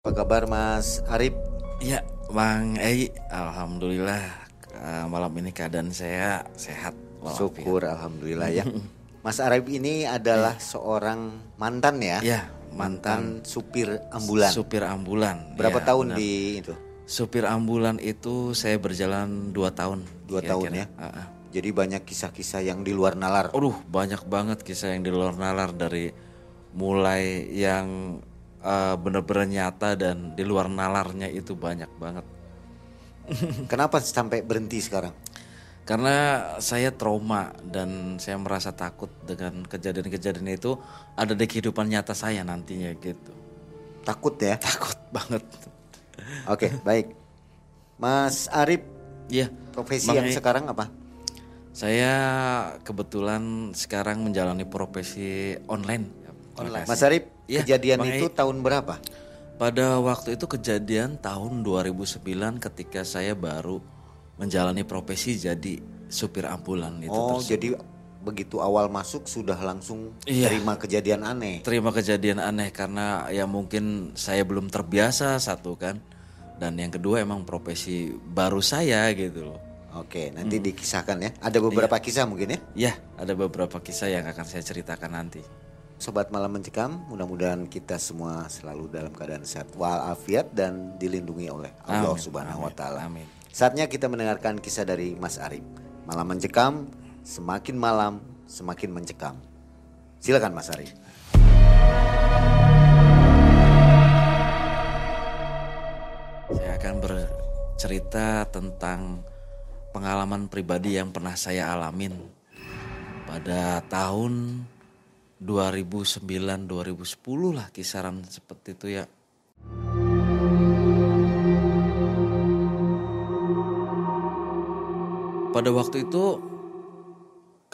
Apa kabar Mas Arif? Ya, Bang Ei, alhamdulillah uh, malam ini keadaan saya sehat. Syukur alhamdulillah ya. Mas Arif ini adalah ya. seorang mantan ya? Ya, mantan, mantan supir ambulan. Supir ambulan. Berapa ya, tahun benar. di itu? Supir ambulan itu saya berjalan dua tahun. Dua tahun ya? Uh -uh. Jadi banyak kisah-kisah yang di luar nalar. Aduh, banyak banget kisah yang di luar nalar dari mulai yang uh, benar-benar nyata dan di luar nalarnya itu banyak banget. Kenapa sampai berhenti sekarang? Karena saya trauma dan saya merasa takut dengan kejadian-kejadian itu ada di kehidupan nyata saya nantinya gitu. Takut ya? Takut banget. Oke, baik. Mas Arif, ya, profesi Bang yang sekarang apa? Saya kebetulan sekarang menjalani profesi online online. Mas Arif, ya, kejadian itu tahun berapa? Pada waktu itu kejadian tahun 2009 ketika saya baru menjalani profesi jadi supir ambulan itu. Oh, tersebut. jadi begitu awal masuk sudah langsung iya, terima kejadian aneh. Terima kejadian aneh karena ya mungkin saya belum terbiasa satu kan. Dan yang kedua emang profesi baru saya gitu loh. Oke, nanti hmm. dikisahkan ya. Ada beberapa iya. kisah mungkin ya? Iya, ada beberapa kisah yang akan saya ceritakan nanti. Sobat Malam Mencekam, mudah-mudahan kita semua selalu dalam keadaan sehat walafiat dan dilindungi oleh Allah Amin. Subhanahu wa taala. Amin. Saatnya kita mendengarkan kisah dari Mas Arif. Malam Mencekam, semakin malam semakin mencekam. Silakan Mas Arif. Saya akan bercerita tentang pengalaman pribadi yang pernah saya alamin pada tahun 2009 2010 lah kisaran seperti itu ya. Pada waktu itu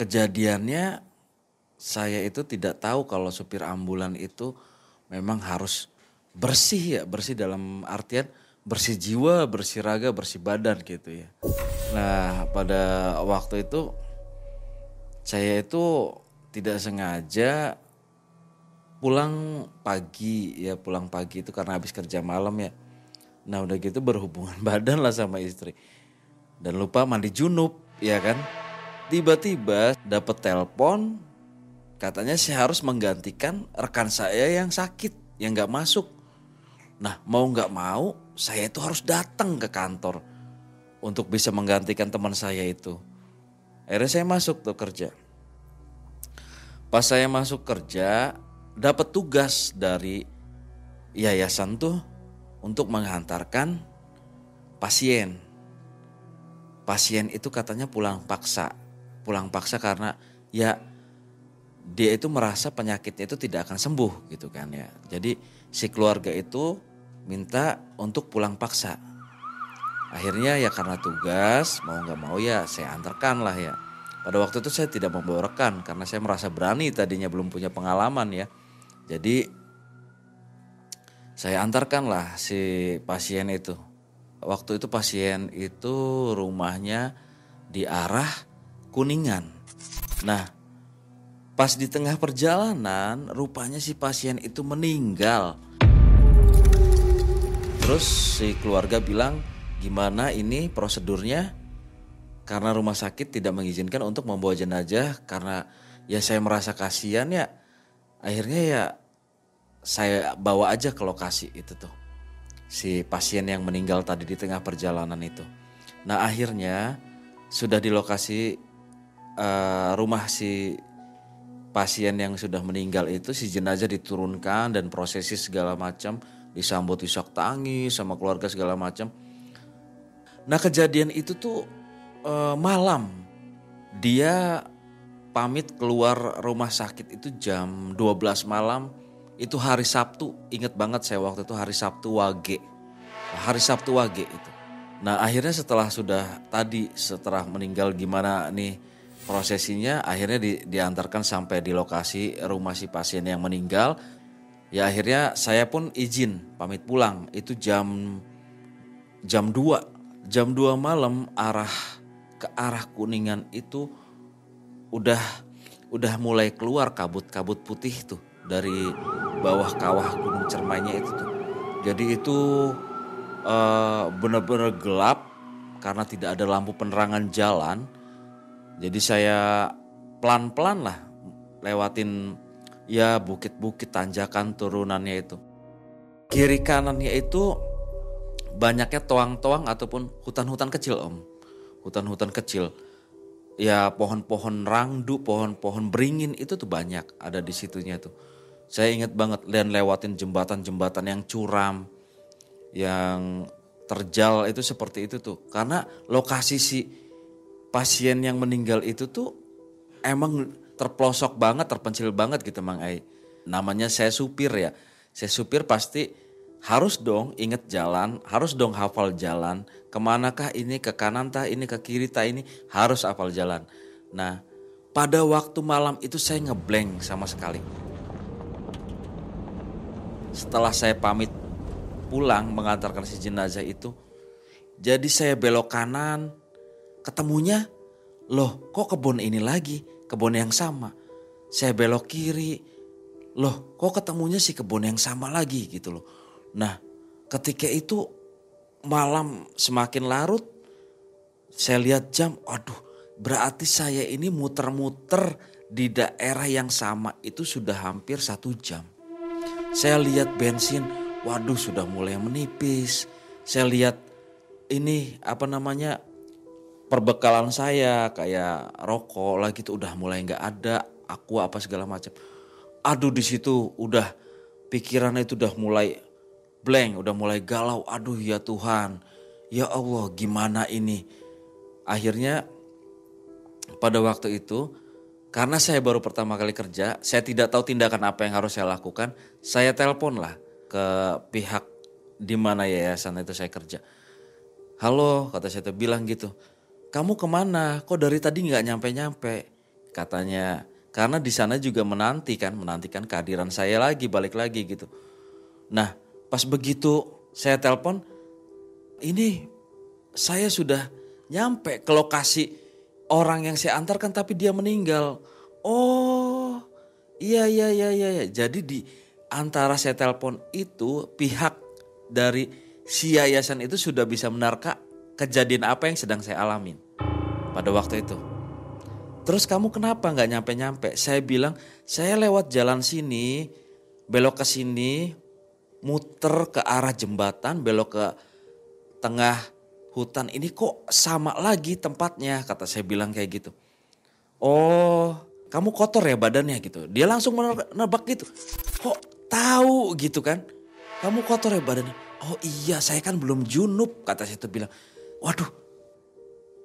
kejadiannya saya itu tidak tahu kalau supir ambulan itu memang harus bersih ya, bersih dalam artian bersih jiwa, bersih raga, bersih badan gitu ya. Nah, pada waktu itu saya itu tidak sengaja pulang pagi ya pulang pagi itu karena habis kerja malam ya. Nah udah gitu berhubungan badan lah sama istri. Dan lupa mandi junub ya kan. Tiba-tiba dapat telepon katanya saya harus menggantikan rekan saya yang sakit yang nggak masuk. Nah mau nggak mau saya itu harus datang ke kantor untuk bisa menggantikan teman saya itu. Akhirnya saya masuk tuh kerja. Pas saya masuk kerja, dapat tugas dari yayasan tuh untuk menghantarkan pasien. Pasien itu katanya pulang paksa. Pulang paksa karena ya dia itu merasa penyakitnya itu tidak akan sembuh gitu kan ya. Jadi si keluarga itu minta untuk pulang paksa. Akhirnya ya karena tugas mau nggak mau ya saya antarkan lah ya. Pada waktu itu saya tidak membawa rekan karena saya merasa berani tadinya belum punya pengalaman ya. Jadi saya antarkanlah si pasien itu. Waktu itu pasien itu rumahnya di arah Kuningan. Nah, pas di tengah perjalanan rupanya si pasien itu meninggal. Terus si keluarga bilang, "Gimana ini prosedurnya?" Karena rumah sakit tidak mengizinkan untuk membawa jenazah karena ya saya merasa kasihan ya. Akhirnya ya saya bawa aja ke lokasi itu tuh si pasien yang meninggal tadi di tengah perjalanan itu. Nah akhirnya sudah di lokasi uh, rumah si pasien yang sudah meninggal itu si jenazah diturunkan dan prosesi segala macam disambut isak tangis sama keluarga segala macam. Nah kejadian itu tuh uh, malam dia pamit keluar rumah sakit itu jam 12 malam. Itu hari Sabtu inget banget saya waktu itu hari Sabtu Wage. Hari Sabtu Wage itu. Nah akhirnya setelah sudah tadi setelah meninggal gimana nih prosesinya akhirnya di, diantarkan sampai di lokasi rumah si pasien yang meninggal. Ya akhirnya saya pun izin pamit pulang. Itu jam jam 2 jam 2 malam arah ke arah kuningan itu udah udah mulai keluar kabut-kabut putih tuh dari bawah kawah gunung cermainya itu tuh. Jadi itu uh, benar-benar gelap karena tidak ada lampu penerangan jalan. Jadi saya pelan-pelan lah lewatin ya bukit-bukit tanjakan turunannya itu. Kiri kanannya itu banyaknya toang-toang ataupun hutan-hutan kecil om. Hutan-hutan kecil. Ya pohon-pohon rangdu, pohon-pohon beringin itu tuh banyak ada di situnya tuh. Saya ingat banget dan lewatin jembatan-jembatan yang curam, yang terjal itu seperti itu tuh. Karena lokasi si pasien yang meninggal itu tuh emang terpelosok banget, terpencil banget gitu Mang Ai. Namanya saya supir ya. Saya supir pasti harus dong inget jalan, harus dong hafal jalan. Ke manakah ini, ke kanan tah ini, ke kiri tah ini, harus hafal jalan. Nah pada waktu malam itu saya ngeblank sama sekali. Setelah saya pamit pulang mengantarkan si jenazah itu. Jadi saya belok kanan, ketemunya, loh kok kebun ini lagi, kebun yang sama. Saya belok kiri, loh kok ketemunya si kebun yang sama lagi gitu loh. Nah ketika itu malam semakin larut, saya lihat jam, aduh berarti saya ini muter-muter di daerah yang sama itu sudah hampir satu jam. Saya lihat bensin, waduh sudah mulai menipis. Saya lihat ini apa namanya perbekalan saya kayak rokok lagi tuh udah mulai nggak ada, aku apa segala macam. Aduh di situ udah pikirannya itu udah mulai blank, udah mulai galau. Aduh ya Tuhan, ya Allah gimana ini? Akhirnya pada waktu itu karena saya baru pertama kali kerja, saya tidak tahu tindakan apa yang harus saya lakukan. Saya telepon lah ke pihak di mana yayasan itu saya kerja. Halo, kata saya tuh bilang gitu. Kamu ke mana? Kok dari tadi nggak nyampe-nyampe? Katanya, karena di sana juga menanti kan, menantikan kehadiran saya lagi, balik lagi gitu. Nah, pas begitu saya telepon, ini saya sudah nyampe ke lokasi orang yang saya antarkan tapi dia meninggal. Oh, iya iya iya iya. Jadi di antara saya telepon itu pihak dari si yayasan itu sudah bisa menerka kejadian apa yang sedang saya alamin pada waktu itu. Terus kamu kenapa nggak nyampe-nyampe? Saya bilang saya lewat jalan sini, belok ke sini, muter ke arah jembatan, belok ke tengah hutan ini kok sama lagi tempatnya kata saya bilang kayak gitu. Oh kamu kotor ya badannya gitu. Dia langsung menebak gitu. Kok tahu gitu kan. Kamu kotor ya badannya. Oh iya saya kan belum junub kata saya itu bilang. Waduh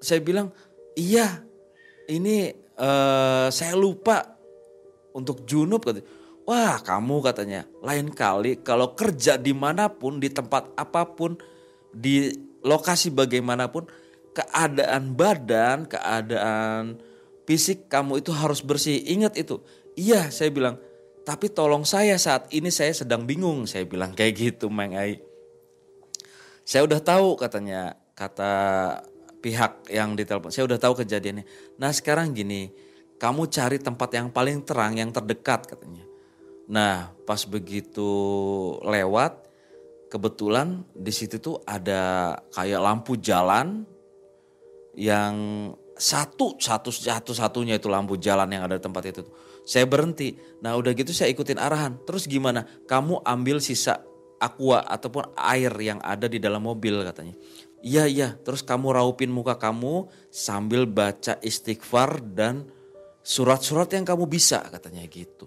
saya bilang iya ini uh, saya lupa untuk junub kata. Wah kamu katanya lain kali kalau kerja di mana pun di tempat apa pun di lokasi bagaimanapun keadaan badan keadaan fisik kamu itu harus bersih ingat itu iya saya bilang tapi tolong saya saat ini saya sedang bingung. Saya bilang kayak gitu Mang Ai. Saya udah tahu katanya kata pihak yang ditelepon. Saya udah tahu kejadiannya. Nah sekarang gini, kamu cari tempat yang paling terang, yang terdekat katanya. Nah pas begitu lewat, kebetulan di situ tuh ada kayak lampu jalan yang satu satu satu satunya itu lampu jalan yang ada di tempat itu. Saya berhenti. Nah udah gitu saya ikutin arahan. Terus gimana? Kamu ambil sisa aqua ataupun air yang ada di dalam mobil katanya. Iya iya. Terus kamu raupin muka kamu sambil baca istighfar dan surat-surat yang kamu bisa katanya gitu.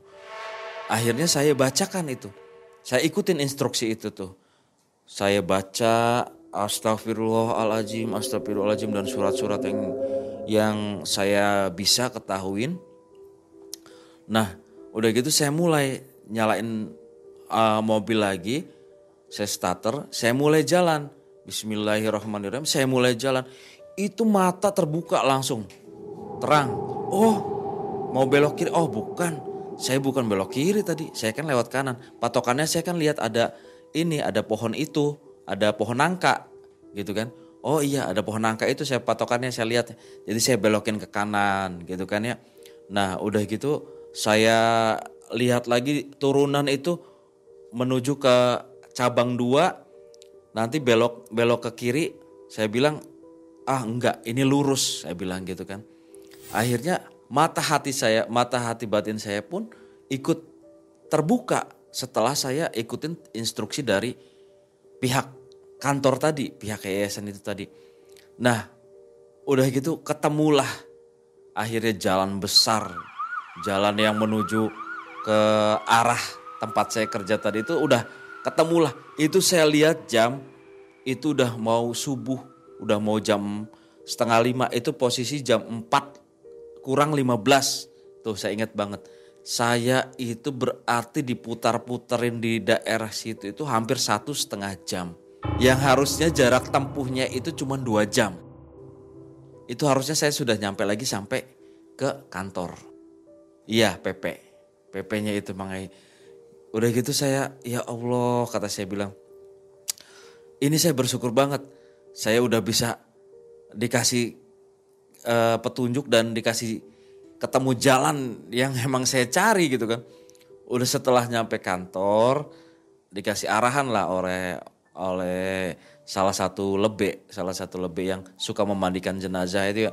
Akhirnya saya bacakan itu. Saya ikutin instruksi itu tuh. Saya baca astagfirullahaladzim, astagfirullahaladzim dan surat-surat yang yang saya bisa ketahuin. Nah, udah gitu saya mulai nyalain uh, mobil lagi, saya starter, saya mulai jalan. Bismillahirrahmanirrahim, saya mulai jalan. Itu mata terbuka langsung, terang. Oh, mau belok kiri? Oh, bukan. Saya bukan belok kiri tadi, saya kan lewat kanan. Patokannya saya kan lihat ada ini, ada pohon itu, ada pohon nangka, gitu kan? Oh iya ada pohon nangka itu saya patokannya saya lihat. Jadi saya belokin ke kanan gitu kan ya? Nah udah gitu saya lihat lagi turunan itu menuju ke cabang dua. Nanti belok belok ke kiri saya bilang ah enggak ini lurus saya bilang gitu kan. Akhirnya mata hati saya mata hati batin saya pun ikut terbuka setelah saya ikutin instruksi dari pihak kantor tadi pihak yayasan itu tadi. Nah udah gitu ketemulah. Akhirnya jalan besar jalan yang menuju ke arah tempat saya kerja tadi itu udah ketemulah. Itu saya lihat jam itu udah mau subuh, udah mau jam setengah lima itu posisi jam empat kurang lima belas Tuh saya ingat banget. Saya itu berarti diputar-puterin di daerah situ itu hampir satu setengah jam. Yang harusnya jarak tempuhnya itu cuma dua jam. Itu harusnya saya sudah nyampe lagi sampai ke kantor. Iya PP. PP-nya itu Mangai. Udah gitu saya ya Allah kata saya bilang. Ini saya bersyukur banget. Saya udah bisa dikasih uh, petunjuk dan dikasih ketemu jalan yang emang saya cari gitu kan. Udah setelah nyampe kantor dikasih arahan lah oleh oleh salah satu lebe, salah satu lebe yang suka memandikan jenazah itu ya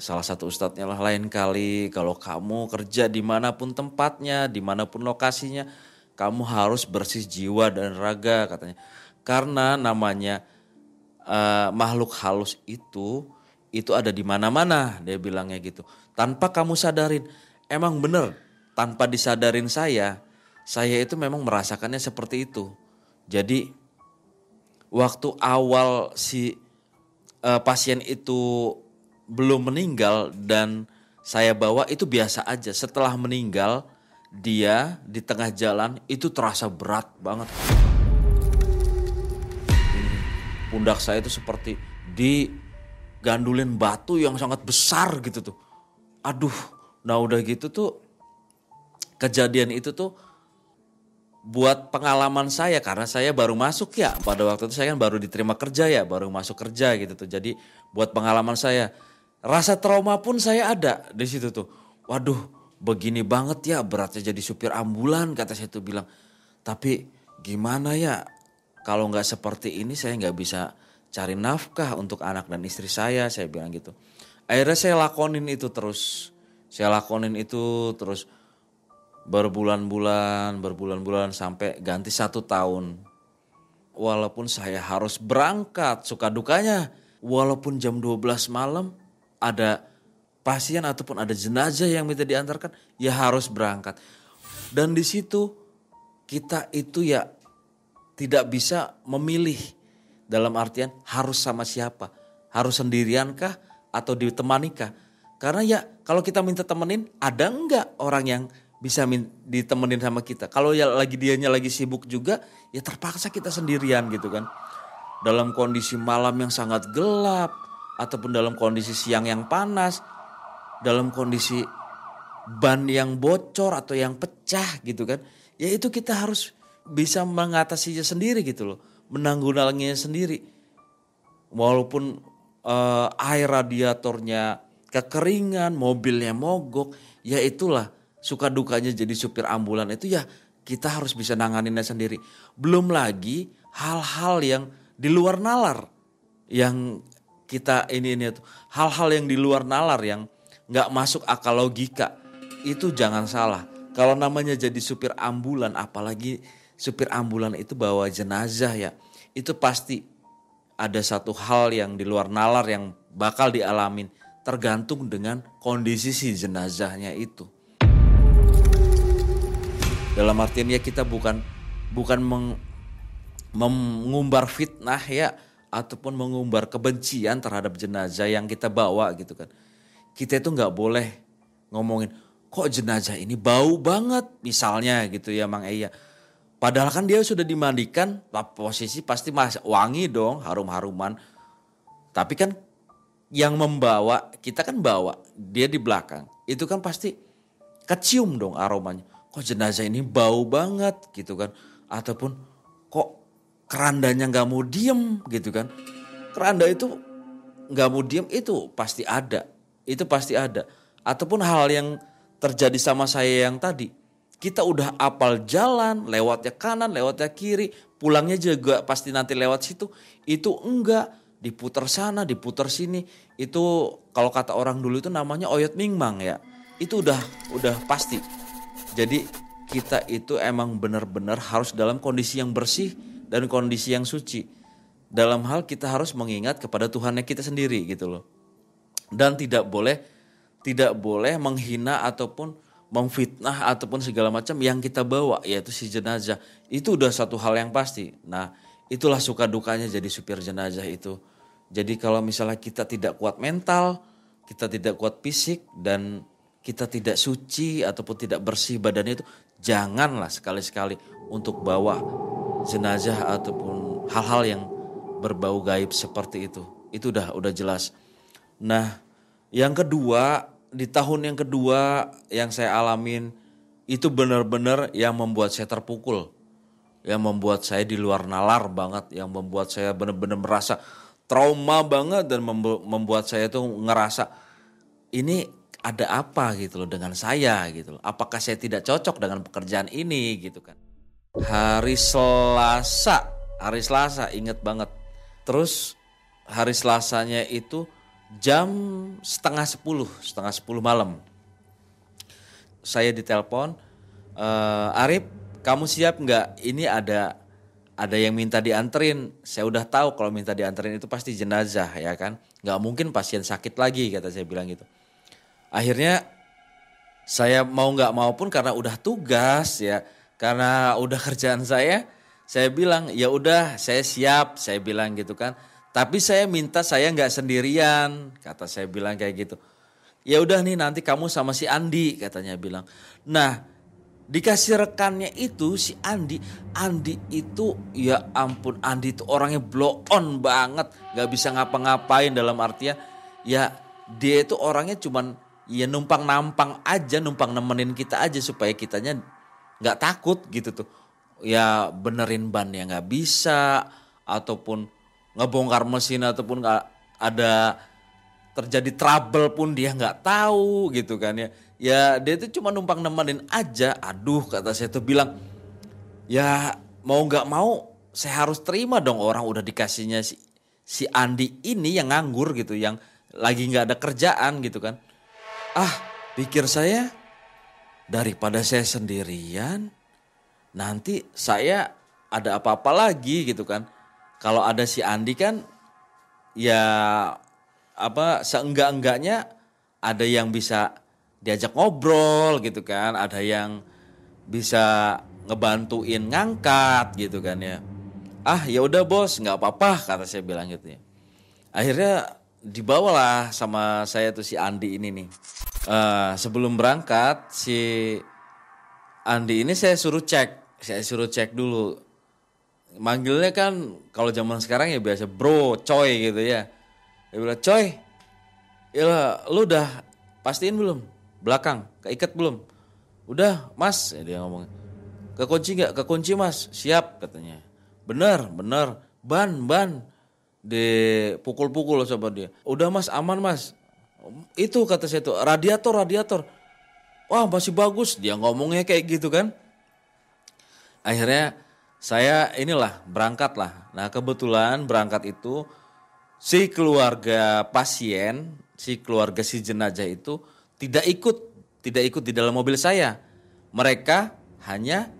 salah satu ustadznya lah lain kali kalau kamu kerja di mana pun tempatnya, di mana pun lokasinya, kamu harus bersih jiwa dan raga katanya. Karena namanya uh, makhluk halus itu itu ada di mana-mana dia bilangnya gitu. Tanpa kamu sadarin, emang bener tanpa disadarin saya, saya itu memang merasakannya seperti itu. Jadi waktu awal si uh, pasien itu belum meninggal dan saya bawa itu biasa aja. Setelah meninggal dia di tengah jalan itu terasa berat banget. Pundak saya itu seperti digandulin batu yang sangat besar gitu tuh. Aduh, nah udah gitu tuh kejadian itu tuh buat pengalaman saya karena saya baru masuk ya pada waktu itu saya kan baru diterima kerja ya baru masuk kerja gitu tuh jadi buat pengalaman saya Rasa trauma pun saya ada di situ tuh. Waduh, begini banget ya beratnya jadi supir ambulan kata saya tuh bilang. Tapi gimana ya kalau nggak seperti ini saya nggak bisa cari nafkah untuk anak dan istri saya saya bilang gitu. Akhirnya saya lakonin itu terus. Saya lakonin itu terus berbulan-bulan, berbulan-bulan sampai ganti satu tahun. Walaupun saya harus berangkat, suka dukanya. Walaupun jam 12 malam, ada pasien ataupun ada jenazah yang minta diantarkan, ya harus berangkat. Dan di situ kita itu ya tidak bisa memilih dalam artian harus sama siapa, harus sendiriankah atau ditemanikah? Karena ya kalau kita minta temenin, ada enggak orang yang bisa ditemenin sama kita? Kalau ya lagi dianya lagi sibuk juga, ya terpaksa kita sendirian gitu kan. Dalam kondisi malam yang sangat gelap, ataupun dalam kondisi siang yang panas, dalam kondisi ban yang bocor atau yang pecah gitu kan. Ya itu kita harus bisa mengatasinya sendiri gitu loh, menanggulanginya sendiri. Walaupun uh, air radiatornya kekeringan, mobilnya mogok, ya itulah suka dukanya jadi supir ambulan itu ya kita harus bisa nanganinnya sendiri. Belum lagi hal-hal yang di luar nalar yang kita ini ini tuh hal-hal yang di luar nalar yang nggak masuk akal logika itu jangan salah. Kalau namanya jadi supir ambulan, apalagi supir ambulan itu bawa jenazah ya, itu pasti ada satu hal yang di luar nalar yang bakal dialamin tergantung dengan kondisi si jenazahnya itu. Dalam artian ya kita bukan bukan meng, mengumbar fitnah ya, ataupun mengumbar kebencian terhadap jenazah yang kita bawa gitu kan. Kita itu nggak boleh ngomongin kok jenazah ini bau banget misalnya gitu ya Mang Eya. Padahal kan dia sudah dimandikan, posisi pasti masih wangi dong, harum-haruman. Tapi kan yang membawa, kita kan bawa, dia di belakang. Itu kan pasti kecium dong aromanya. Kok jenazah ini bau banget gitu kan. Ataupun kok kerandanya nggak mau diem gitu kan. Keranda itu nggak mau diem itu pasti ada. Itu pasti ada. Ataupun hal yang terjadi sama saya yang tadi. Kita udah apal jalan, lewatnya kanan, lewatnya kiri, pulangnya juga pasti nanti lewat situ. Itu enggak, diputar sana, diputar sini. Itu kalau kata orang dulu itu namanya oyot mingmang ya. Itu udah udah pasti. Jadi kita itu emang benar-benar harus dalam kondisi yang bersih dan kondisi yang suci. Dalam hal kita harus mengingat kepada Tuhannya kita sendiri gitu loh. Dan tidak boleh tidak boleh menghina ataupun memfitnah ataupun segala macam yang kita bawa yaitu si jenazah. Itu udah satu hal yang pasti. Nah, itulah suka dukanya jadi supir jenazah itu. Jadi kalau misalnya kita tidak kuat mental, kita tidak kuat fisik dan kita tidak suci ataupun tidak bersih badannya itu, janganlah sekali-sekali untuk bawa jenazah ataupun hal-hal yang berbau gaib seperti itu. Itu udah udah jelas. Nah, yang kedua, di tahun yang kedua yang saya alamin itu benar-benar yang membuat saya terpukul. Yang membuat saya di luar nalar banget, yang membuat saya benar-benar merasa trauma banget dan membuat saya tuh ngerasa ini ada apa gitu loh dengan saya gitu loh. Apakah saya tidak cocok dengan pekerjaan ini gitu kan. Hari Selasa, hari Selasa inget banget. Terus hari Selasanya itu jam setengah sepuluh, setengah sepuluh malam. Saya ditelepon, e, Arif, kamu siap nggak? Ini ada ada yang minta dianterin. Saya udah tahu kalau minta dianterin itu pasti jenazah ya kan. Nggak mungkin pasien sakit lagi kata saya bilang gitu akhirnya saya mau nggak mau pun karena udah tugas ya karena udah kerjaan saya saya bilang ya udah saya siap saya bilang gitu kan tapi saya minta saya nggak sendirian kata saya bilang kayak gitu. Ya udah nih nanti kamu sama si Andi katanya bilang. Nah dikasih rekannya itu si Andi Andi itu ya ampun Andi itu orangnya blow on banget. Nggak bisa ngapa-ngapain dalam artian ya dia itu orangnya cuman ya numpang nampang aja, numpang nemenin kita aja supaya kitanya nggak takut gitu tuh. Ya benerin ban ya nggak bisa, ataupun ngebongkar mesin ataupun nggak ada terjadi trouble pun dia nggak tahu gitu kan ya. Ya dia itu cuma numpang nemenin aja. Aduh kata saya tuh bilang, ya mau nggak mau saya harus terima dong orang udah dikasihnya si, si Andi ini yang nganggur gitu, yang lagi nggak ada kerjaan gitu kan ah pikir saya daripada saya sendirian nanti saya ada apa-apa lagi gitu kan. Kalau ada si Andi kan ya apa seenggak-enggaknya ada yang bisa diajak ngobrol gitu kan, ada yang bisa ngebantuin ngangkat gitu kan ya. Ah ya udah bos nggak apa-apa kata saya bilang gitu ya. Akhirnya dibawalah sama saya tuh si Andi ini nih. Uh, sebelum berangkat si Andi ini saya suruh cek, saya suruh cek dulu. Manggilnya kan kalau zaman sekarang ya biasa bro, coy gitu ya. Dia bilang, coy, ya lu udah pastiin belum? Belakang, keikat belum? Udah mas, ya dia ngomong. Kekunci nggak? Kekunci mas, siap katanya. Bener, bener. Ban, ban dipukul-pukul sama dia. Udah mas aman mas. Itu kata saya tuh radiator radiator. Wah masih bagus dia ngomongnya kayak gitu kan. Akhirnya saya inilah berangkat lah. Nah kebetulan berangkat itu si keluarga pasien, si keluarga si jenazah itu tidak ikut, tidak ikut di dalam mobil saya. Mereka hanya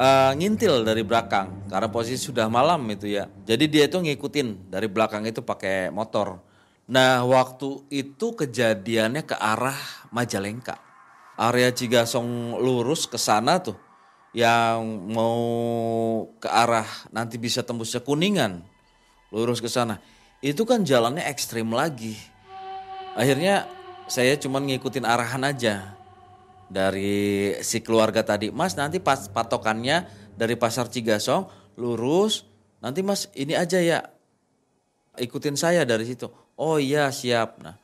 uh, ngintil dari belakang karena posisi sudah malam itu ya. Jadi dia itu ngikutin dari belakang itu pakai motor. Nah waktu itu kejadiannya ke arah Majalengka. Area Cigasong lurus ke sana tuh. Yang mau ke arah nanti bisa tembusnya Kuningan. Lurus ke sana. Itu kan jalannya ekstrim lagi. Akhirnya saya cuma ngikutin arahan aja dari si keluarga tadi. Mas nanti pas patokannya dari pasar Cigasong lurus. Nanti mas ini aja ya ikutin saya dari situ. Oh iya siap. Nah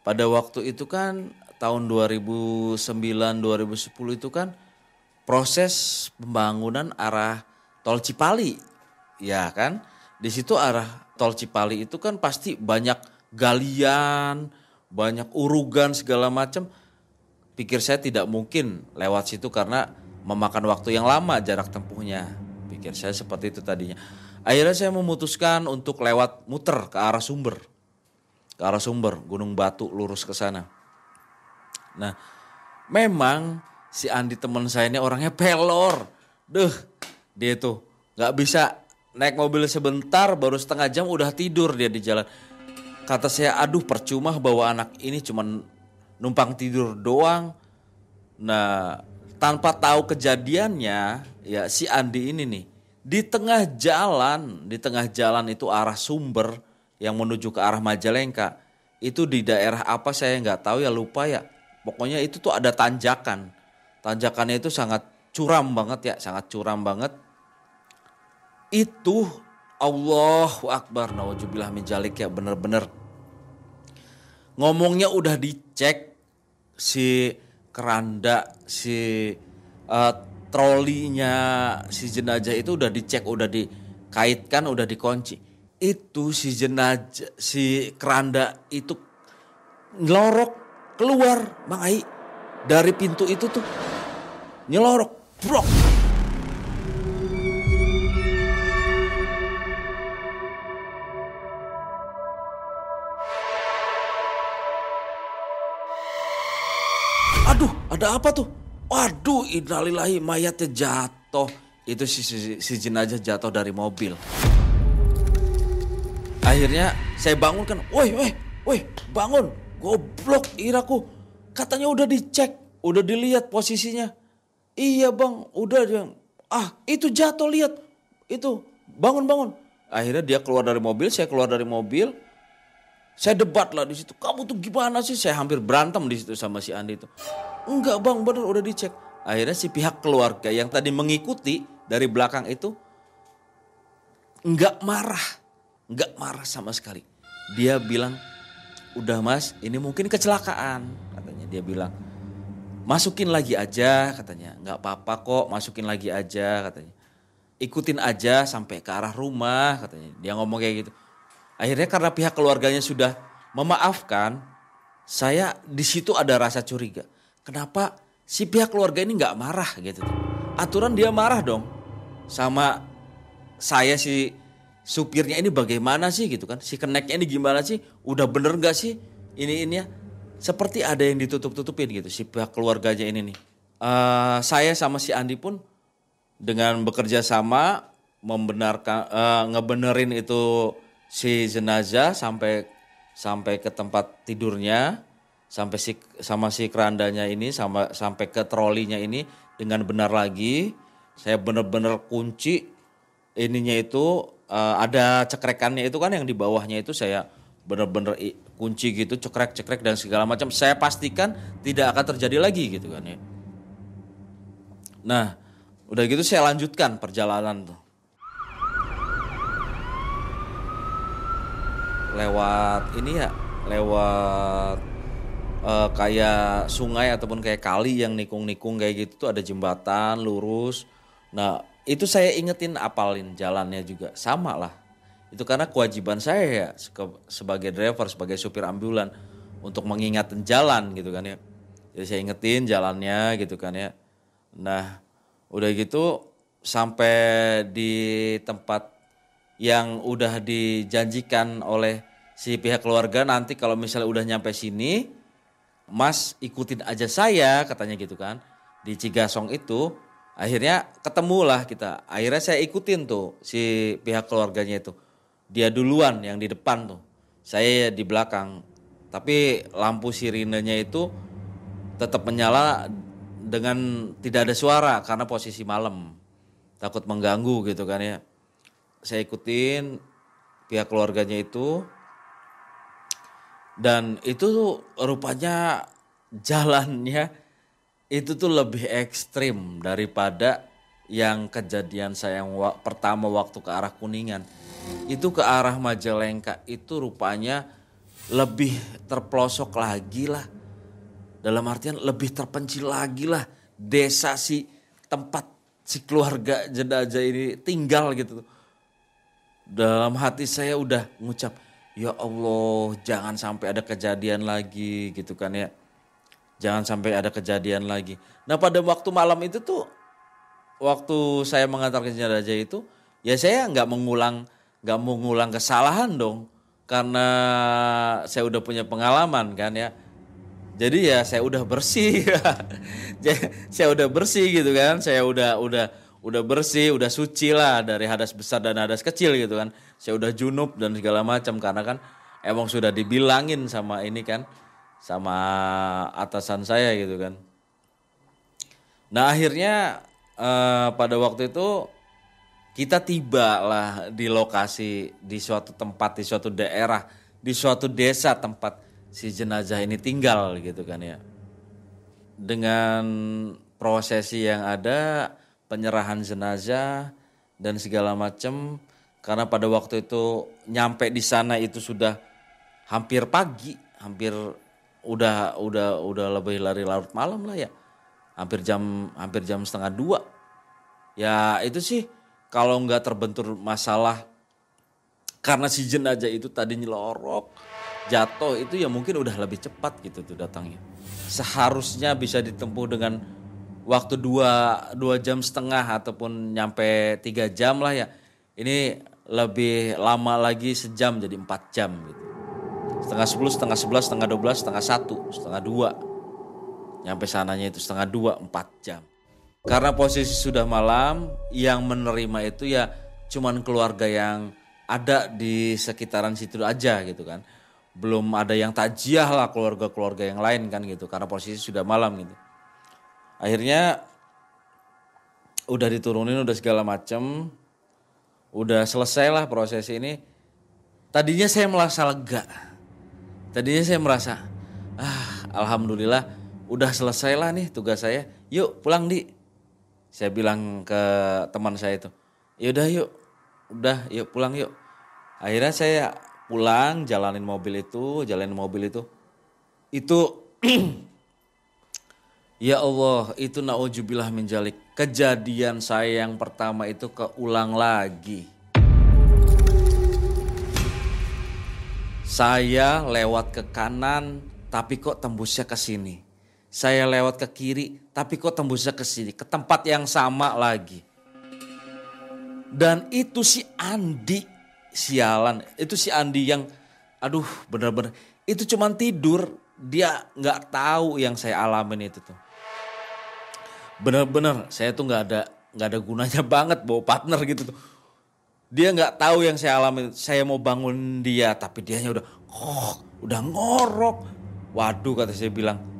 pada waktu itu kan tahun 2009 2010 itu kan proses pembangunan arah tol Cipali. Ya kan? Di situ arah tol Cipali itu kan pasti banyak galian, banyak urugan segala macam pikir saya tidak mungkin lewat situ karena memakan waktu yang lama jarak tempuhnya. pikir saya seperti itu tadinya. Akhirnya saya memutuskan untuk lewat muter ke arah sumber. Ke arah sumber, Gunung Batu lurus ke sana. Nah, memang si Andi teman saya ini orangnya pelor. Duh, dia tuh nggak bisa naik mobil sebentar baru setengah jam udah tidur dia di jalan. Kata saya, aduh percuma bawa anak ini cuman numpang tidur doang. Nah, tanpa tahu kejadiannya, ya si Andi ini nih di tengah jalan, di tengah jalan itu arah sumber yang menuju ke arah Majalengka. Itu di daerah apa saya nggak tahu ya lupa ya. Pokoknya itu tuh ada tanjakan. Tanjakannya itu sangat curam banget ya, sangat curam banget. Itu Allahu Akbar, naujubillah min jalik ya bener-bener. Ngomongnya udah dicek si keranda, si uh, trolinya si jenazah itu udah dicek, udah dikaitkan, udah dikunci. Itu si jenazah, si keranda itu ngelorok keluar, Bang Ai. Dari pintu itu tuh nyelorok, brok. Aduh, ada apa tuh? Waduh, innalillahi mayatnya jatuh. Itu si, si, si jenazah jatuh dari mobil. Akhirnya saya bangun kan, woi, woi, woi, bangun. Goblok iraku. Katanya udah dicek, udah dilihat posisinya. Iya bang, udah dia. Ah, itu jatuh lihat. Itu, bangun, bangun. Akhirnya dia keluar dari mobil, saya keluar dari mobil. Saya debat lah di situ. Kamu tuh gimana sih? Saya hampir berantem di situ sama si Andi itu. Enggak bang, bener udah dicek. Akhirnya si pihak keluarga yang tadi mengikuti dari belakang itu enggak marah. Enggak marah sama sekali. Dia bilang, udah mas ini mungkin kecelakaan. Katanya dia bilang, masukin lagi aja katanya. Enggak apa-apa kok masukin lagi aja katanya. Ikutin aja sampai ke arah rumah katanya. Dia ngomong kayak gitu. Akhirnya karena pihak keluarganya sudah memaafkan, saya di situ ada rasa curiga Kenapa si pihak keluarga ini nggak marah gitu? Aturan dia marah dong sama saya si supirnya ini bagaimana sih gitu kan? Si keneknya ini gimana sih? Udah bener nggak sih ini ini ya? Seperti ada yang ditutup-tutupin gitu si pihak keluarganya ini nih. Uh, saya sama si Andi pun dengan bekerja sama membenarkan uh, ngebenerin itu si jenazah sampai sampai ke tempat tidurnya sampai si sama si kerandanya ini sama sampai ke trolinya ini dengan benar lagi saya benar-benar kunci ininya itu uh, ada cekrekannya itu kan yang di bawahnya itu saya benar-benar kunci gitu cekrek-cekrek dan segala macam. Saya pastikan tidak akan terjadi lagi gitu kan ya. Nah udah gitu saya lanjutkan perjalanan tuh. Lewat ini ya lewat uh, kayak sungai ataupun kayak kali yang nikung-nikung kayak gitu tuh ada jembatan lurus. Nah itu saya ingetin apalin jalannya juga sama lah. Itu karena kewajiban saya ya sebagai driver, sebagai supir ambulan untuk mengingatkan jalan gitu kan ya. Jadi saya ingetin jalannya gitu kan ya. Nah udah gitu sampai di tempat yang udah dijanjikan oleh si pihak keluarga nanti kalau misalnya udah nyampe sini Mas ikutin aja saya katanya gitu kan di Cigasong itu akhirnya ketemulah kita. Akhirnya saya ikutin tuh si pihak keluarganya itu. Dia duluan yang di depan tuh. Saya di belakang. Tapi lampu sirinenya itu tetap menyala dengan tidak ada suara karena posisi malam. Takut mengganggu gitu kan ya. Saya ikutin pihak keluarganya itu. Dan itu tuh rupanya jalannya itu tuh lebih ekstrim daripada yang kejadian saya yang wa pertama waktu ke arah Kuningan. Itu ke arah Majalengka itu rupanya lebih terpelosok lagi lah. Dalam artian lebih terpencil lagi lah desa si tempat si keluarga jenazah ini tinggal gitu. Dalam hati saya udah ngucap, ya Allah jangan sampai ada kejadian lagi gitu kan ya. Jangan sampai ada kejadian lagi. Nah pada waktu malam itu tuh waktu saya mengantarkan jenazah itu, ya saya nggak mengulang nggak mengulang kesalahan dong, karena saya udah punya pengalaman kan ya. Jadi ya saya udah bersih, saya udah bersih gitu kan, saya udah udah udah bersih, udah suci lah dari hadas besar dan hadas kecil gitu kan. Saya udah junub dan segala macam karena kan emang sudah dibilangin sama ini kan, sama atasan saya gitu kan. Nah akhirnya uh, pada waktu itu kita tiba lah di lokasi di suatu tempat di suatu daerah di suatu desa tempat si jenazah ini tinggal gitu kan ya dengan prosesi yang ada penyerahan jenazah dan segala macam karena pada waktu itu nyampe di sana itu sudah hampir pagi hampir udah udah udah lebih lari larut malam lah ya. Hampir jam hampir jam setengah dua. Ya itu sih kalau nggak terbentur masalah karena si jenazah itu tadi nyelorok jatuh itu ya mungkin udah lebih cepat gitu tuh datangnya. Seharusnya bisa ditempuh dengan waktu dua dua jam setengah ataupun nyampe tiga jam lah ya. Ini lebih lama lagi sejam jadi empat jam gitu setengah sepuluh setengah sebelas setengah dua belas setengah satu setengah dua Nyampe sananya itu setengah dua, empat jam. Karena posisi sudah malam, yang menerima itu ya cuman keluarga yang ada di sekitaran situ aja gitu kan. Belum ada yang takjiah lah keluarga-keluarga yang lain kan gitu. Karena posisi sudah malam gitu. Akhirnya udah diturunin udah segala macem. Udah selesai lah proses ini. Tadinya saya merasa lega. Tadinya saya merasa, ah alhamdulillah udah selesai lah nih tugas saya, yuk pulang di. Saya bilang ke teman saya itu, yaudah yuk, udah yuk pulang yuk. Akhirnya saya pulang, jalanin mobil itu, jalanin mobil itu. Itu, ya Allah, itu na'udzubillah menjalik. Kejadian saya yang pertama itu keulang lagi. Saya lewat ke kanan, tapi kok tembusnya ke sini saya lewat ke kiri, tapi kok tembusnya ke sini, ke tempat yang sama lagi. Dan itu si Andi, sialan, itu si Andi yang, aduh bener-bener, itu cuman tidur, dia nggak tahu yang saya alamin itu tuh. Bener-bener, saya tuh nggak ada nggak ada gunanya banget bawa partner gitu tuh. Dia nggak tahu yang saya alami. Saya mau bangun dia, tapi dia udah, oh, udah ngorok. Waduh kata saya bilang,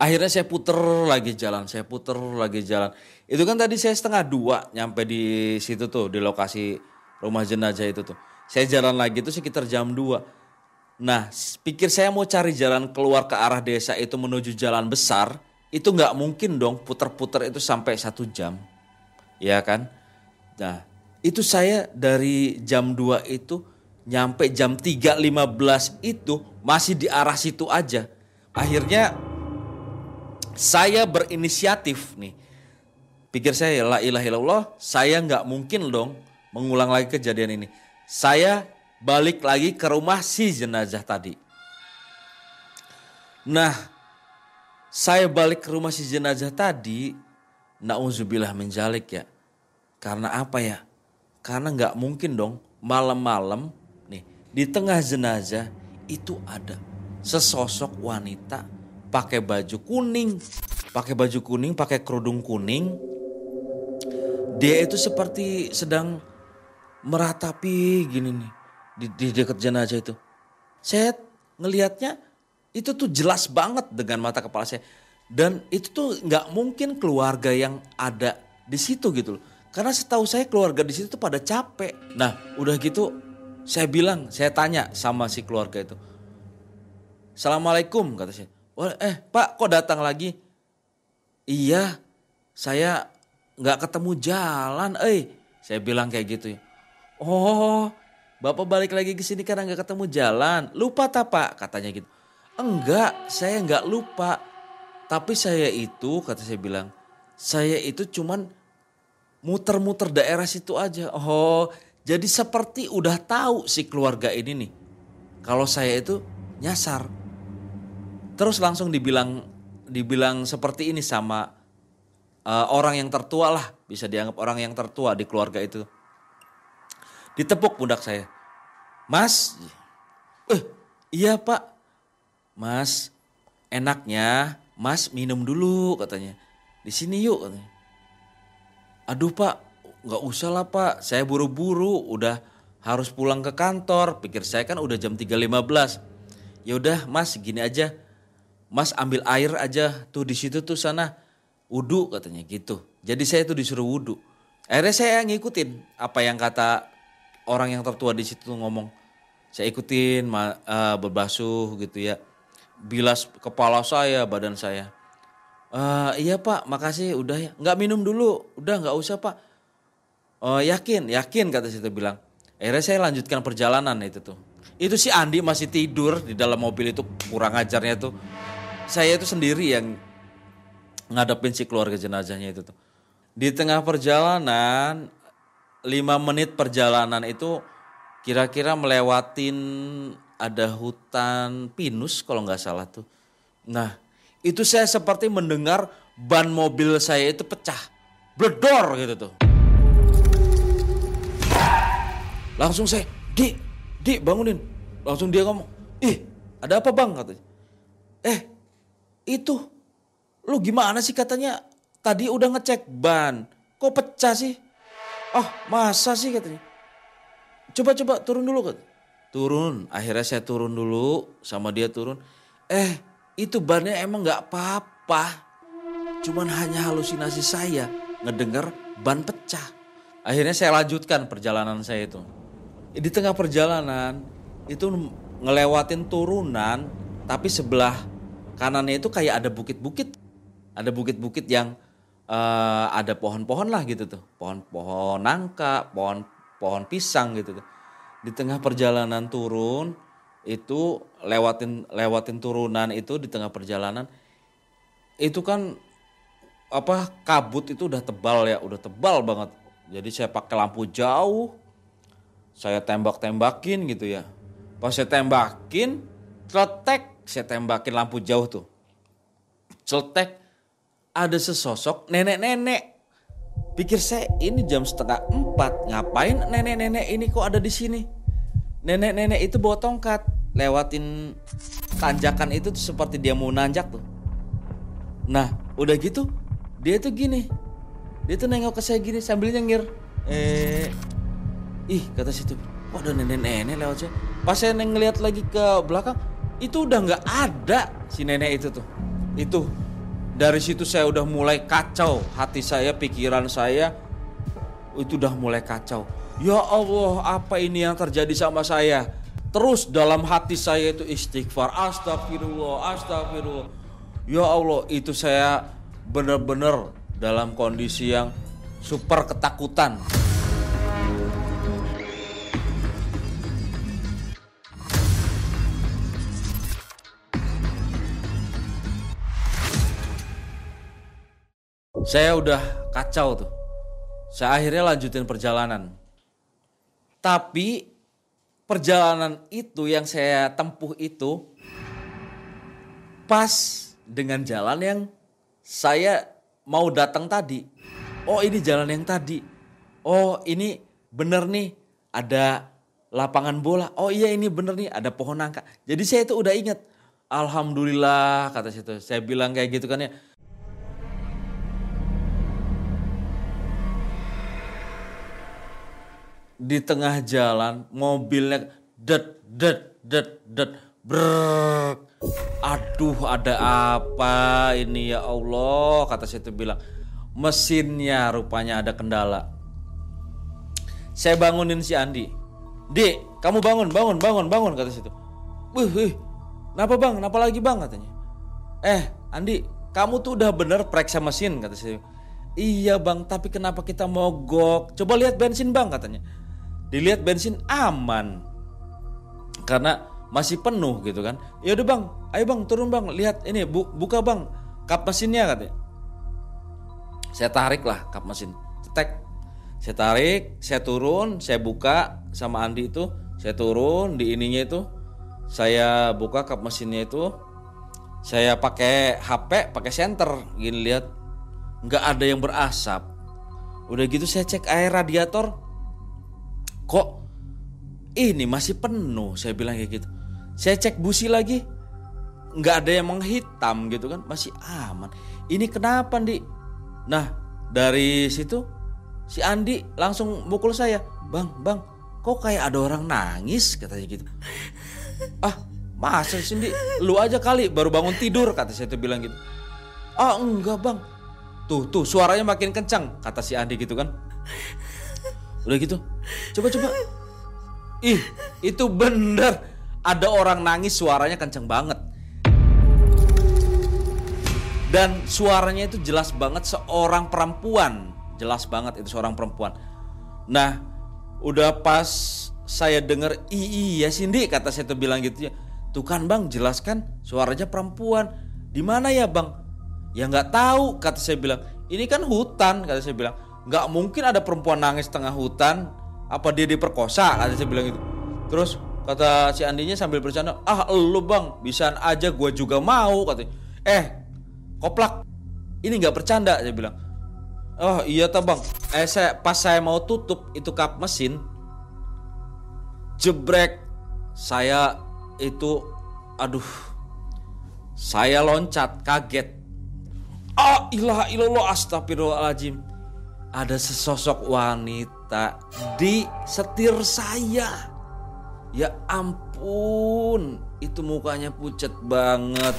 Akhirnya saya puter lagi jalan, saya puter lagi jalan. Itu kan tadi saya setengah dua nyampe di situ tuh, di lokasi rumah jenazah itu tuh. Saya jalan lagi itu sekitar jam dua. Nah, pikir saya mau cari jalan keluar ke arah desa itu menuju jalan besar, itu nggak mungkin dong puter-puter itu sampai satu jam. Ya kan? Nah, itu saya dari jam 2 itu nyampe jam 3.15 itu masih di arah situ aja. Akhirnya saya berinisiatif nih. Pikir saya la ilaha illallah, saya nggak mungkin dong mengulang lagi kejadian ini. Saya balik lagi ke rumah si jenazah tadi. Nah, saya balik ke rumah si jenazah tadi, nauzubillah menjalik ya. Karena apa ya? Karena nggak mungkin dong malam-malam nih di tengah jenazah itu ada sesosok wanita pakai baju kuning, pakai baju kuning, pakai kerudung kuning. Dia itu seperti sedang meratapi gini nih di, di dekat jenazah itu. Saya ngelihatnya itu tuh jelas banget dengan mata kepala saya. Dan itu tuh nggak mungkin keluarga yang ada di situ gitu loh. Karena setahu saya keluarga di situ tuh pada capek. Nah udah gitu saya bilang, saya tanya sama si keluarga itu. Assalamualaikum kata saya. Oh, eh Pak kok datang lagi? Iya, saya nggak ketemu jalan, eh. Saya bilang kayak gitu ya. Oh, Bapak balik lagi ke sini karena nggak ketemu jalan. Lupa tak Pak? Katanya gitu. Enggak, saya nggak lupa. Tapi saya itu, kata saya bilang, saya itu cuman muter-muter daerah situ aja. Oh, jadi seperti udah tahu si keluarga ini nih. Kalau saya itu nyasar. Terus langsung dibilang dibilang seperti ini sama uh, orang yang tertua lah, bisa dianggap orang yang tertua di keluarga itu. Ditepuk pundak saya. Mas, eh iya pak, mas enaknya mas minum dulu katanya. Di sini yuk katanya. Aduh pak, nggak usah lah pak, saya buru-buru, udah harus pulang ke kantor. Pikir saya kan udah jam 3.15. Ya udah mas gini aja, mas ambil air aja tuh di situ tuh sana wudhu katanya gitu. Jadi saya tuh disuruh wudhu. Akhirnya saya ngikutin apa yang kata orang yang tertua di situ ngomong. Saya ikutin uh, berbasuh gitu ya. Bilas kepala saya, badan saya. Uh, iya pak, makasih udah ya. Nggak minum dulu, udah nggak usah pak. Uh, yakin, yakin kata situ bilang. Akhirnya saya lanjutkan perjalanan itu tuh. Itu si Andi masih tidur di dalam mobil itu kurang ajarnya tuh. Saya itu sendiri yang ngadepin si keluarga jenazahnya itu tuh. Di tengah perjalanan, lima menit perjalanan itu kira-kira melewatin ada hutan pinus kalau nggak salah tuh. Nah, itu saya seperti mendengar ban mobil saya itu pecah. Bledor gitu tuh. Langsung saya, di, di bangunin. Langsung dia ngomong, ih ada apa bang katanya. Eh, itu Lu gimana sih katanya tadi udah ngecek ban. Kok pecah sih? Oh masa sih katanya. Coba-coba turun dulu kan. Turun. Akhirnya saya turun dulu sama dia turun. Eh itu bannya emang gak apa-apa. Cuman hanya halusinasi saya ngedenger ban pecah. Akhirnya saya lanjutkan perjalanan saya itu. Di tengah perjalanan itu ngelewatin turunan tapi sebelah kanannya itu kayak ada bukit-bukit ada bukit-bukit yang uh, ada pohon-pohon lah gitu tuh pohon-pohon nangka pohon pohon pisang gitu tuh di tengah perjalanan turun itu lewatin lewatin turunan itu di tengah perjalanan itu kan apa kabut itu udah tebal ya udah tebal banget jadi saya pakai lampu jauh saya tembak-tembakin gitu ya pas saya tembakin celetek saya tembakin lampu jauh tuh celetek ada sesosok nenek-nenek. Pikir saya ini jam setengah empat, ngapain nenek-nenek ini kok ada di sini? Nenek-nenek itu bawa tongkat, lewatin tanjakan itu tuh seperti dia mau nanjak tuh. Nah, udah gitu, dia tuh gini, dia tuh nengok ke saya gini sambil nyengir. Eh, ih kata situ, ada nenek-nenek lewat saya. Pas saya ngeliat lagi ke belakang, itu udah nggak ada si nenek itu tuh. Itu dari situ saya udah mulai kacau hati saya, pikiran saya itu udah mulai kacau. Ya Allah, apa ini yang terjadi sama saya? Terus dalam hati saya itu istighfar, astagfirullah, astagfirullah. Ya Allah, itu saya benar-benar dalam kondisi yang super ketakutan. Saya udah kacau tuh. Saya akhirnya lanjutin perjalanan. Tapi perjalanan itu yang saya tempuh itu pas dengan jalan yang saya mau datang tadi. Oh ini jalan yang tadi. Oh ini bener nih ada lapangan bola. Oh iya ini bener nih ada pohon nangka. Jadi saya itu udah inget. Alhamdulillah kata situ. Saya bilang kayak gitu kan ya di tengah jalan mobilnya det det det det brrr. Aduh ada apa ini ya Allah kata saya itu bilang mesinnya rupanya ada kendala. Saya bangunin si Andi. Di, kamu bangun, bangun, bangun, bangun kata situ. Wih, wih, kenapa bang? Kenapa lagi bang katanya? Eh, Andi, kamu tuh udah bener periksa mesin kata saya. Iya bang, tapi kenapa kita mogok? Coba lihat bensin bang katanya dilihat bensin aman. Karena masih penuh gitu kan. Ya udah bang. Ayo bang turun bang. Lihat ini bu, buka bang. Kap mesinnya katanya. Saya tarik lah kap mesin. Cetek. Saya tarik saya turun saya buka sama Andi itu. Saya turun di ininya itu. Saya buka kap mesinnya itu. Saya pakai HP pakai senter. Gini lihat. Nggak ada yang berasap. Udah gitu saya cek air radiator, kok ini masih penuh. Saya bilang kayak gitu. Saya cek busi lagi, nggak ada yang menghitam gitu kan, masih aman. Ini kenapa di? Nah dari situ si Andi langsung mukul saya, bang, bang, kok kayak ada orang nangis katanya gitu. Ah masa sih lu aja kali baru bangun tidur kata saya tuh bilang gitu. Ah enggak bang, Tuh, tuh suaranya makin kencang kata si Andi gitu kan. Udah gitu. Coba coba. Ih, itu bener. Ada orang nangis suaranya kencang banget. Dan suaranya itu jelas banget seorang perempuan. Jelas banget itu seorang perempuan. Nah, udah pas saya denger iya Cindy kata saya tuh bilang gitu ya. Tuh kan bang jelaskan suaranya perempuan. Di mana ya bang? Ya nggak tahu kata saya bilang. Ini kan hutan kata saya bilang. Nggak mungkin ada perempuan nangis tengah hutan. Apa dia diperkosa kata saya bilang gitu. Terus kata si Andinya sambil bercanda, ah lu bang, bisa aja gue juga mau katanya. Eh, koplak, ini nggak bercanda saya bilang. Oh iya tak bang, eh saya pas saya mau tutup itu kap mesin, jebrek, saya itu, aduh, saya loncat kaget Ah ilah ilallah astagfirullahaladzim. Ada sesosok wanita di setir saya. Ya ampun, itu mukanya pucat banget.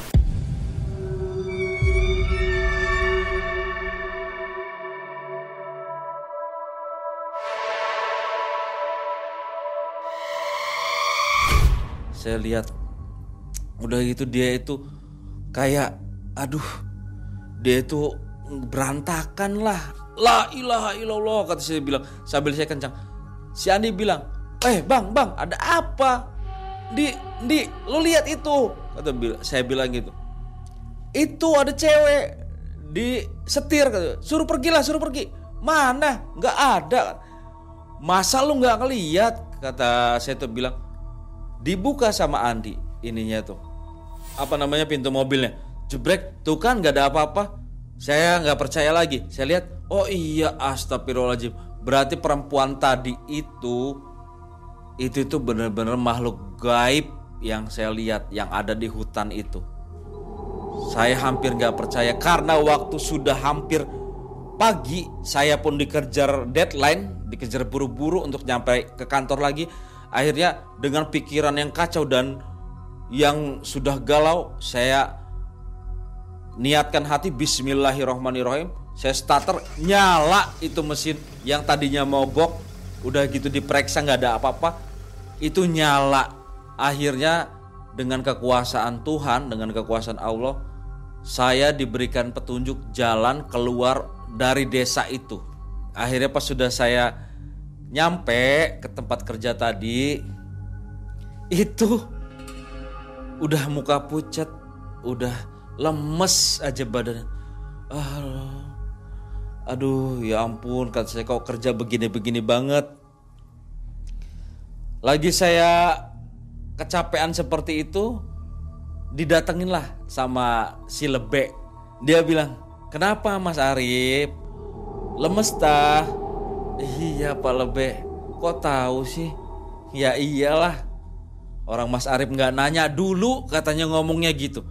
Saya lihat udah gitu dia itu kayak aduh dia itu berantakan lah la ilaha illallah kata saya bilang. Sambil saya kencang. Si Andi bilang eh bang bang ada apa? Di di lu lihat itu. Kata saya bilang gitu. Itu ada cewek di setir kata. Suruh pergilah suruh pergi. Mana? Nggak ada. Masa lu nggak ngeliat? kata saya tuh bilang. Dibuka sama Andi ininya tuh. Apa namanya pintu mobilnya? Jebrek tuh kan nggak ada apa-apa. Saya nggak percaya lagi. Saya lihat oh iya astagfirullahaladzim. Berarti perempuan tadi itu itu itu benar-benar makhluk gaib yang saya lihat yang ada di hutan itu. Saya hampir nggak percaya karena waktu sudah hampir pagi saya pun dikejar deadline dikejar buru-buru untuk nyampe ke kantor lagi. Akhirnya dengan pikiran yang kacau dan yang sudah galau saya niatkan hati bismillahirrohmanirrohim saya starter nyala itu mesin yang tadinya mogok udah gitu diperiksa nggak ada apa-apa. Itu nyala. Akhirnya dengan kekuasaan Tuhan dengan kekuasaan Allah saya diberikan petunjuk jalan keluar dari desa itu. Akhirnya pas sudah saya nyampe ke tempat kerja tadi itu udah muka pucat udah lemes aja badan ah, aduh ya ampun kata saya kok kerja begini-begini banget. Lagi saya kecapean seperti itu didatengin lah sama si lebe. Dia bilang kenapa mas Arif? Lemes tah iya pak lebe. Kok tahu sih? Ya iyalah. Orang mas Arif nggak nanya dulu katanya ngomongnya gitu.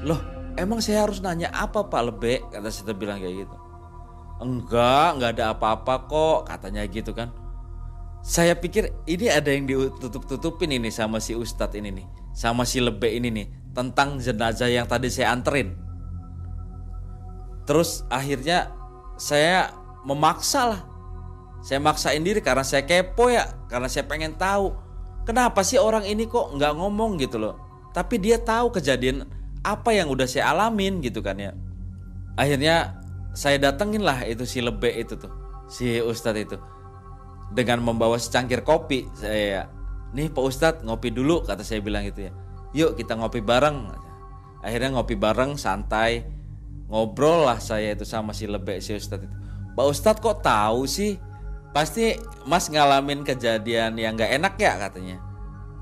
Loh, emang saya harus nanya apa Pak Lebe? Kata saya bilang kayak gitu. Enggak, enggak ada apa-apa kok, katanya gitu kan. Saya pikir ini ada yang ditutup-tutupin ini sama si Ustadz ini nih, sama si Lebe ini nih, tentang jenazah yang tadi saya anterin. Terus akhirnya saya memaksa lah. Saya maksain diri karena saya kepo ya, karena saya pengen tahu kenapa sih orang ini kok nggak ngomong gitu loh. Tapi dia tahu kejadian apa yang udah saya alamin gitu kan ya akhirnya saya datengin lah itu si lebe itu tuh si ustadz itu. Dengan membawa secangkir kopi saya nih pak ustadz ngopi dulu kata saya bilang gitu ya. Yuk kita ngopi bareng. Akhirnya ngopi bareng santai. Ngobrol lah saya itu sama si lebe si ustadz itu. Pak ustadz kok tahu sih? Pasti mas ngalamin kejadian yang gak enak ya katanya.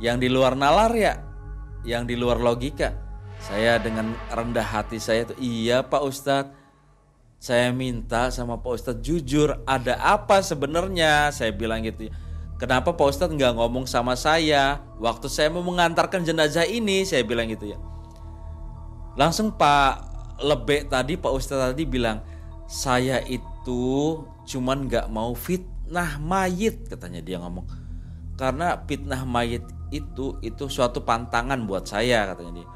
Yang di luar nalar ya yang di luar logika. Saya dengan rendah hati saya itu iya Pak Ustadz saya minta sama Pak Ustadz jujur ada apa sebenarnya saya bilang gitu. Kenapa Pak Ustadz nggak ngomong sama saya waktu saya mau mengantarkan jenazah ini saya bilang gitu ya. Langsung Pak Lebek tadi Pak Ustadz tadi bilang saya itu cuman nggak mau fitnah mayit katanya dia ngomong karena fitnah mayit itu itu suatu pantangan buat saya katanya dia.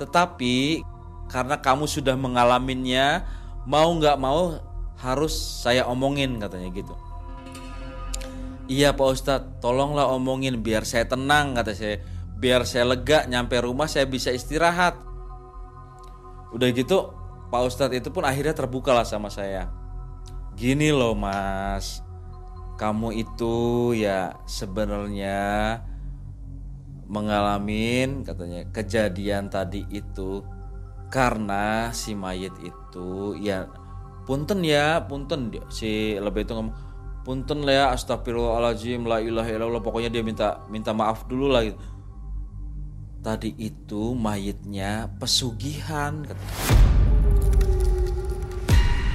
Tetapi karena kamu sudah mengalaminya mau nggak mau harus saya omongin katanya gitu. Iya Pak Ustadz, tolonglah omongin biar saya tenang kata saya, biar saya lega nyampe rumah saya bisa istirahat. Udah gitu Pak Ustadz itu pun akhirnya terbuka lah sama saya. Gini loh Mas, kamu itu ya sebenarnya mengalami katanya kejadian tadi itu karena si mayit itu ya punten ya punten si lebih itu ngomong punten lah ya astagfirullahaladzim la ilaha illallah pokoknya dia minta minta maaf dulu lah gitu. tadi itu mayitnya pesugihan katanya.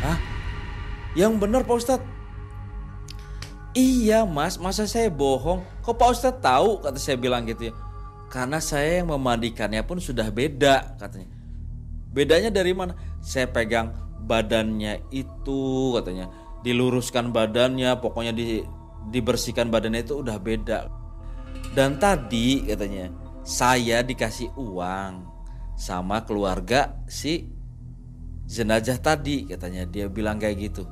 Hah? Yang benar Pak Ustadz Iya mas, masa saya bohong? Kok Pak Ustadz tahu? Kata saya bilang gitu ya. Karena saya yang memandikannya pun sudah beda katanya. Bedanya dari mana? Saya pegang badannya itu katanya. Diluruskan badannya, pokoknya di, dibersihkan badannya itu udah beda. Dan tadi katanya, saya dikasih uang sama keluarga si jenazah tadi katanya. Dia bilang kayak gitu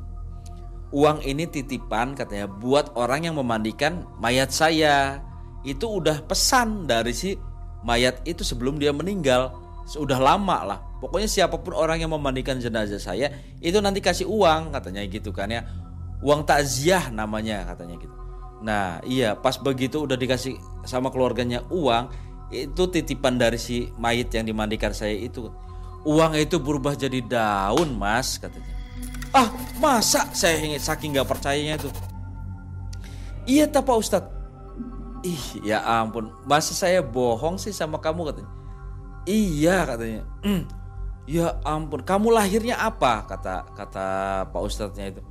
uang ini titipan katanya buat orang yang memandikan mayat saya. Itu udah pesan dari si mayat itu sebelum dia meninggal. Sudah lama lah. Pokoknya siapa pun orang yang memandikan jenazah saya itu nanti kasih uang katanya gitu kan ya. Uang takziah namanya katanya gitu. Nah iya pas begitu udah dikasih sama keluarganya uang itu titipan dari si mayit yang dimandikan saya itu. Uang itu berubah jadi daun mas katanya Ah masa saya ingin saking gak percayanya tuh. Iya tak Pak Ustadz. Ih ya ampun masa saya bohong sih sama kamu katanya. Iya katanya. Mm, ya ampun kamu lahirnya apa kata kata Pak Ustadznya itu.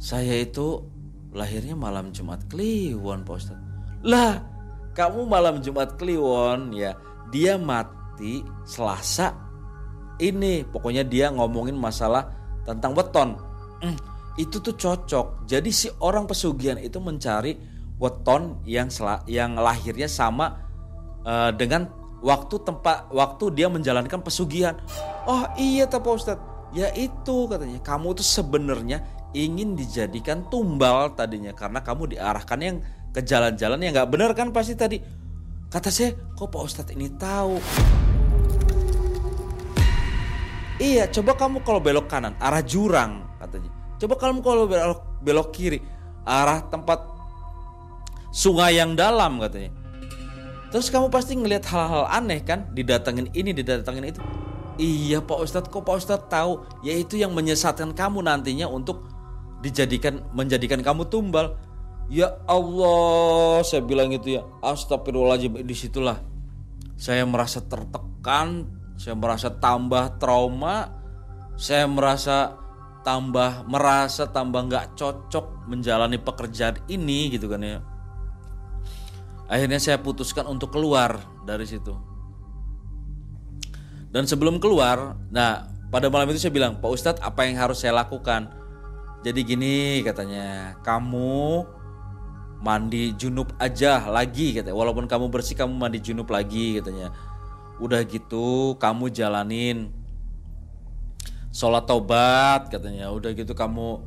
Saya itu lahirnya malam Jumat Kliwon Pak Ustadz. Lah kamu malam Jumat Kliwon ya dia mati Selasa ini pokoknya dia ngomongin masalah tentang weton. Hmm, itu tuh cocok. Jadi si orang pesugihan itu mencari weton yang yang lahirnya sama uh, dengan waktu tempat waktu dia menjalankan pesugihan. Oh iya Pak Ustadz, ya itu katanya. Kamu tuh sebenarnya ingin dijadikan tumbal tadinya karena kamu diarahkan yang ke jalan-jalan yang nggak benar kan pasti tadi. Kata saya, kok Pak Ustadz ini tahu? Iya, coba kamu kalau belok kanan arah jurang katanya. Coba kamu kalau belok, belok kiri arah tempat sungai yang dalam katanya. Terus kamu pasti ngelihat hal-hal aneh kan, didatengin ini, didatengin itu. Iya Pak Ustadz, kok Pak Ustadz tahu? Yaitu yang menyesatkan kamu nantinya untuk dijadikan menjadikan kamu tumbal. Ya Allah, saya bilang gitu ya. Astagfirullahaladzim, di situlah saya merasa tertekan, saya merasa tambah trauma, saya merasa tambah merasa tambah nggak cocok menjalani pekerjaan ini gitu kan ya. Akhirnya saya putuskan untuk keluar dari situ. Dan sebelum keluar, nah pada malam itu saya bilang, Pak Ustadz apa yang harus saya lakukan? Jadi gini katanya, kamu mandi junub aja lagi katanya. Walaupun kamu bersih kamu mandi junub lagi katanya udah gitu kamu jalanin sholat taubat katanya udah gitu kamu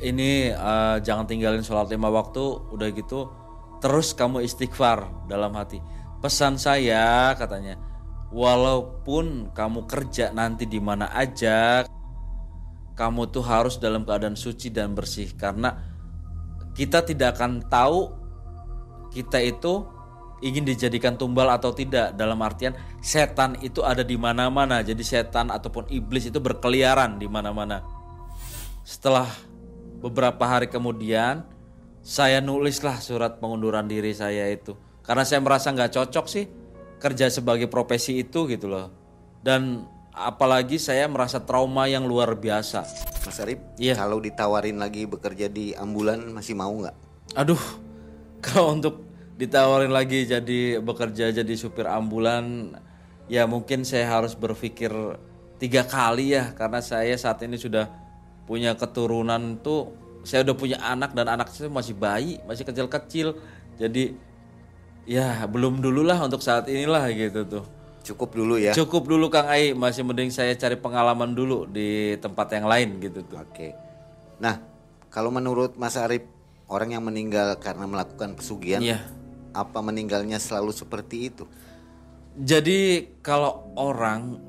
ini uh, jangan tinggalin sholat lima waktu udah gitu terus kamu istighfar dalam hati. Pesan saya katanya walaupun kamu kerja nanti di mana aja kamu tuh harus dalam keadaan suci dan bersih. Karena kita tidak akan tahu kita itu ingin dijadikan tumbal atau tidak. Dalam artian setan itu ada di mana-mana. Jadi setan ataupun iblis itu berkeliaran di mana-mana. Setelah beberapa hari kemudian saya nulislah surat pengunduran diri saya itu karena saya merasa nggak cocok sih kerja sebagai profesi itu gitu loh dan apalagi saya merasa trauma yang luar biasa. Mas Arif, yeah. kalau ditawarin lagi bekerja di ambulan masih mau nggak? Aduh, kalau untuk ditawarin lagi jadi bekerja jadi supir ambulan, ya mungkin saya harus berpikir tiga kali ya karena saya saat ini sudah punya keturunan tuh saya udah punya anak dan anak saya masih bayi masih kecil-kecil jadi ya belum dulu lah untuk saat inilah gitu tuh Cukup dulu ya. Cukup dulu Kang Ai, masih mending saya cari pengalaman dulu di tempat yang lain gitu tuh. Oke. Nah, kalau menurut Mas Arif, orang yang meninggal karena melakukan pesugihan, iya. apa meninggalnya selalu seperti itu? Jadi kalau orang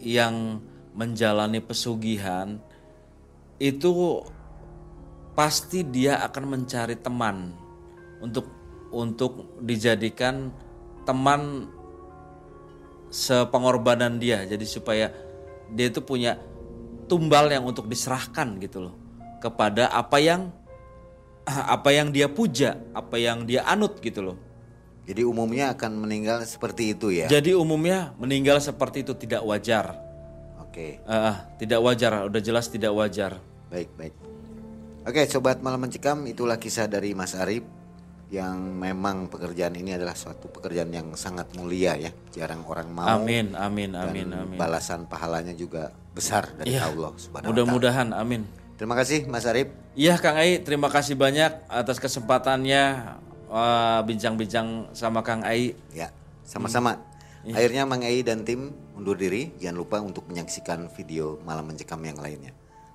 yang menjalani pesugihan itu pasti dia akan mencari teman untuk untuk dijadikan teman sepengorbanan dia. Jadi supaya dia itu punya tumbal yang untuk diserahkan gitu loh kepada apa yang apa yang dia puja apa yang dia anut gitu loh. Jadi umumnya akan meninggal seperti itu ya? Jadi umumnya meninggal seperti itu tidak wajar. Oke. Uh, tidak wajar udah jelas tidak wajar. Baik baik oke sobat malam mencekam itulah kisah dari Mas Arif yang memang pekerjaan ini adalah suatu pekerjaan yang sangat mulia ya. Jarang orang mau. Amin amin amin dan amin balasan pahalanya juga besar dari ya, Allah subhanahu mudah-mudahan amin. Terima kasih Mas Arif. Iya Kang Ai terima kasih banyak atas kesempatannya bincang-bincang sama Kang Ai. Ya sama-sama. Hmm. akhirnya Mang Ai dan tim undur diri. Jangan lupa untuk menyaksikan video malam mencekam yang lainnya